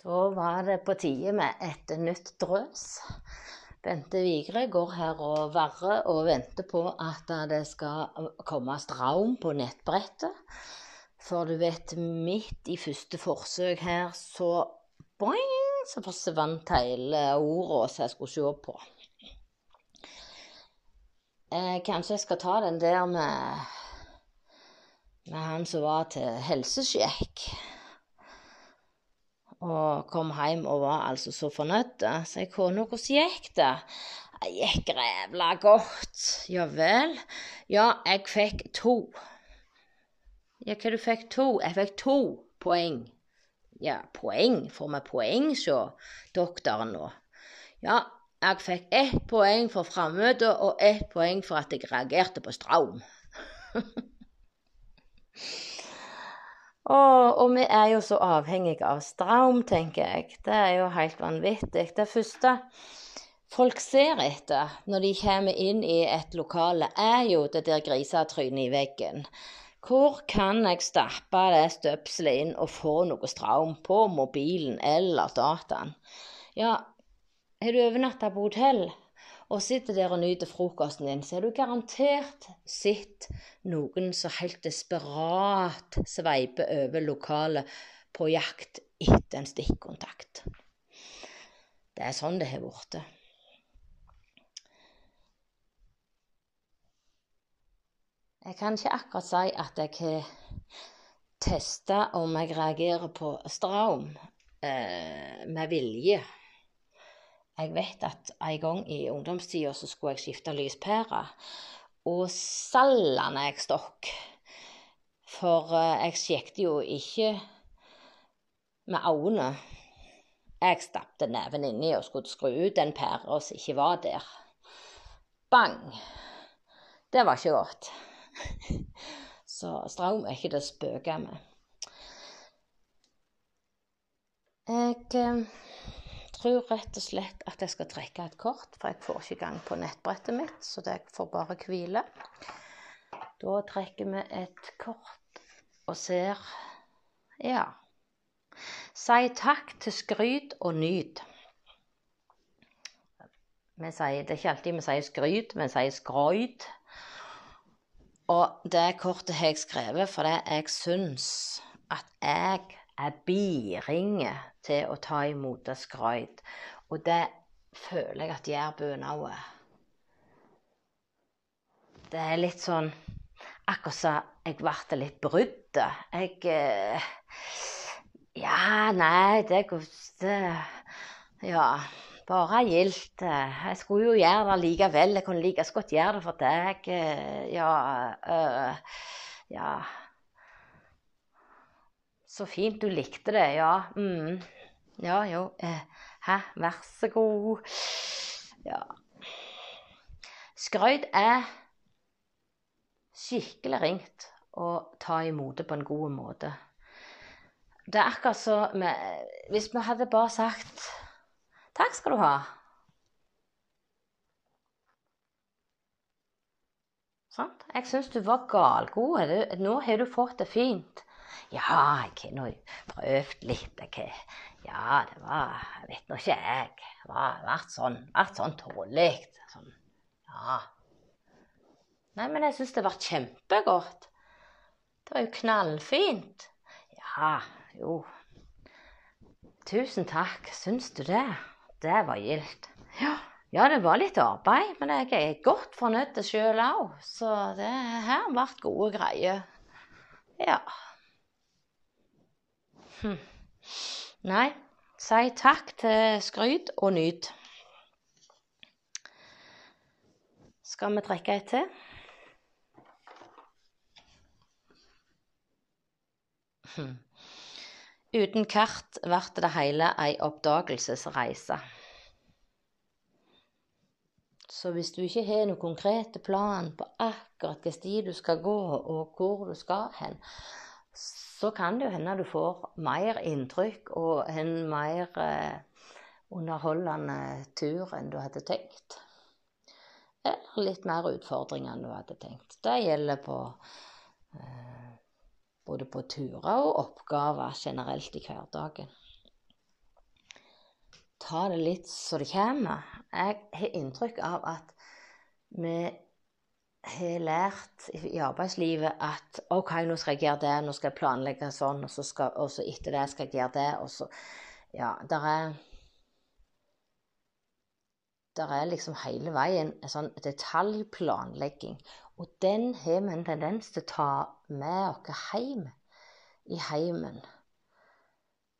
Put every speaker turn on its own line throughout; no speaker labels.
Da var det på tide med et nytt drøs. Bente Vigre går her og varrer og venter på at det skal komme straum på nettbrettet. For du vet, midt i første forsøk her, så boing, så forsvant hele ordet som jeg skulle se på. Eh, kanskje jeg skal ta den der med, med han som var til helsesjekk og kom hjem og var altså så fornøyd. Så jeg kona, hvordan gikk det? Det gikk rævla godt. Ja vel? Ja, jeg fikk to. Ja, hva du fikk to? Jeg fikk to poeng. Ja, poeng? Får vi poeng sjå doktoren nå? Ja, jeg fikk ett poeng for frammøtet og ett poeng for at jeg reagerte på straum. Og, og, vi er jo så avhengige av strøm, tenker jeg. Det er jo helt vanvittig. Det første folk ser etter når de kommer inn i et lokale, er jo det der grisetrynet i veggen. Hvor kan jeg stappe det støpselet inn og få noe strøm på mobilen eller dataen? Ja, har du overnatta på hotell? Og sitter der og nyter frokosten din, så er du garantert sett noen som helt desperat sveiper over lokalet på jakt etter en stikkontakt. Det er sånn det har blitt. Jeg kan ikke akkurat si at jeg har testa om jeg reagerer på straum eh, med vilje. Jeg vet at en gang i ungdomstida så skulle jeg skifte lyspære. Og sallene jeg stokk. For eh, jeg sjekket jo ikke med øynene. Jeg stappet neven inni og skulle skru ut den pæra som ikke var der. Bang! Det var ikke godt. Så strøm er ikke det å spøke med. Jeg eh, tror rett og slett at jeg skal trekke et kort, for jeg får ikke gang på nettbrettet mitt, så det får bare hvile. Da trekker vi et kort og ser Ja. Si takk til skryt og nyt. Vi sier, det er ikke alltid vi sier skryt, vi sier skryt. Og det kortet har jeg skrevet fordi jeg syns at jeg er biringe til å ta imot skryt. Og det føler jeg at jærbuen òg er. Det er litt sånn Akkurat som jeg ble litt brydd. Jeg eh, Ja, nei, det, det Ja, bare gildt. Jeg skulle jo gjøre det likevel. Jeg kunne like godt gjøre det for deg. Eh, ja, øh, ja så fint du likte det, ja. Mm. Ja, jo. Eh, hæ, vær så god. Ja. Skrøyt er skikkelig ringt å ta imot det på en god måte. Det er akkurat som Hvis vi hadde bare sagt 'Takk skal du ha'. Sant? Jeg syns du var galgod. Nå har du fått det fint. Ja, jeg har nå prøvd litt. Jeg, ja, det var Jeg vet nå ikke, jeg. Har vært sånn, vært sånn tålelig. Sånn, ja. Nei, men jeg syns det ble kjempegodt. Det var jo knallfint. Ja, jo. Tusen takk. Syns du det? Det var gildt. Ja. ja, det var litt arbeid, men jeg er godt fornøyd sjøl òg. Så det her ble gode greier. Ja. Hm. Nei, si takk til skryt og nyt. Skal vi trekke et til? Hm. Uten kart ble det hele ei oppdagelsesreise. Så hvis du ikke har noen konkrete plan på akkurat hvilken sti du skal gå, og hvor du skal hen, så kan det jo hende du får mer inntrykk og en mer eh, underholdende tur enn du hadde tenkt. Eller litt mer utfordringer enn du hadde tenkt. Det gjelder på eh, både på turer og oppgaver generelt i hverdagen. ta det litt så det kommer. Jeg har inntrykk av at vi har lært i arbeidslivet at OK, nå skal jeg gjøre det, nå skal jeg planlegge sånn, og så, skal, og så etter det skal jeg gjøre det, og så Ja, der er der er liksom hele veien en sånn detaljplanlegging. Og den har vi en tendens til å ta med oss hjem i heimen.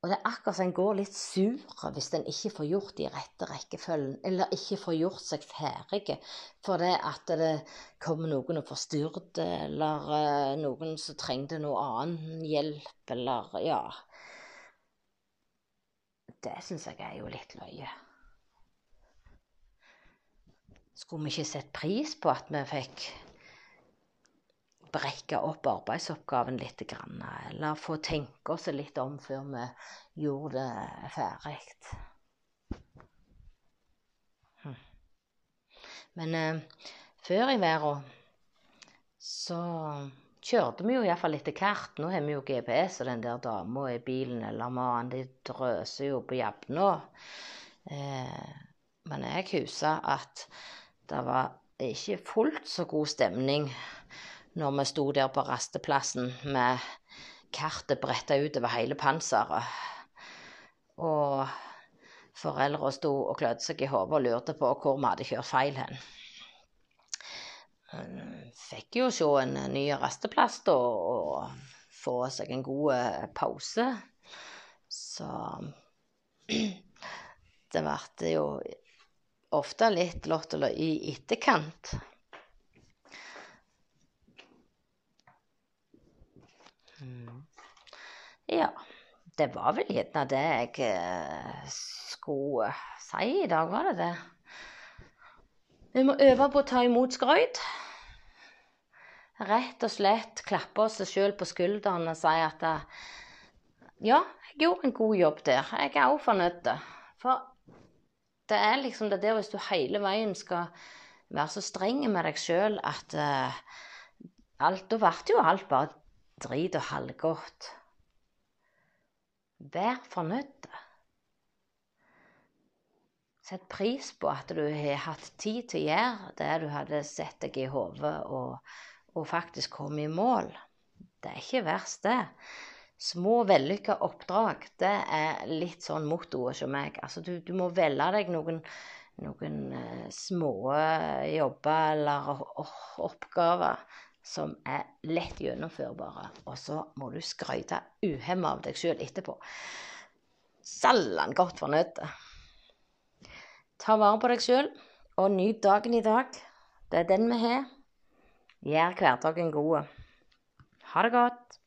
Og det er akkurat som en går litt sur hvis en ikke får gjort de rette rekkefølgen, eller ikke får gjort seg ferdig fordi at det kommer noen og det, eller uh, noen som trengte noe annen hjelp, eller ja Det syns jeg er jo litt løye. Skulle vi ikke sett pris på at vi fikk brekke opp arbeidsoppgaven litt, eller få tenke oss litt om før vi gjorde det ferdig. Hm. Men eh, før i verden så kjørte vi jo iallfall etter kart. Nå har vi jo GPS, og den der dama i bilen eller mannen, de drøser jo på jevna. Eh, men jeg husker at det var ikke fullt så god stemning når vi sto der på rasteplassen med kartet bretta utover hele panseret. Og foreldra sto og klødde seg i hodet og lurte på hvor vi hadde kjørt feil hen. Fikk jo se en ny rasteplass da, og få seg en god eh, pause. Så det ble jo ofte litt lott i etterkant. Ja, det var vel gjerne det jeg eh, skulle si i dag, var det det? Vi må øve på å ta imot skryt. Rett og slett klappe oss sjøl på skulderen og si at eh, ja, jeg gjorde en god jobb der. Jeg er òg fornøyd. For det er liksom det der hvis du hele veien skal være så streng med deg sjøl at uh, alt, Da ble jo alt bare drit og halvgodt. Vær fornøyd. Sett pris på at du har hatt tid til å gjøre det du hadde sett deg i hodet, og, og, faktisk komme i mål. Det er ikke verst, det. Små, vellykka oppdrag, det er litt sånn mottoet hos meg. Altså, du, du, må velge deg noen, noen uh, små jobber eller oppgaver som er lett gjennomførbare. Og så må du skryte uhemma av deg sjøl etterpå. Sallan godt fornøyd. Ta vare på deg sjøl, og nyt dagen i dag. Det er den vi har. Gjør hverdagen god. Ha det godt.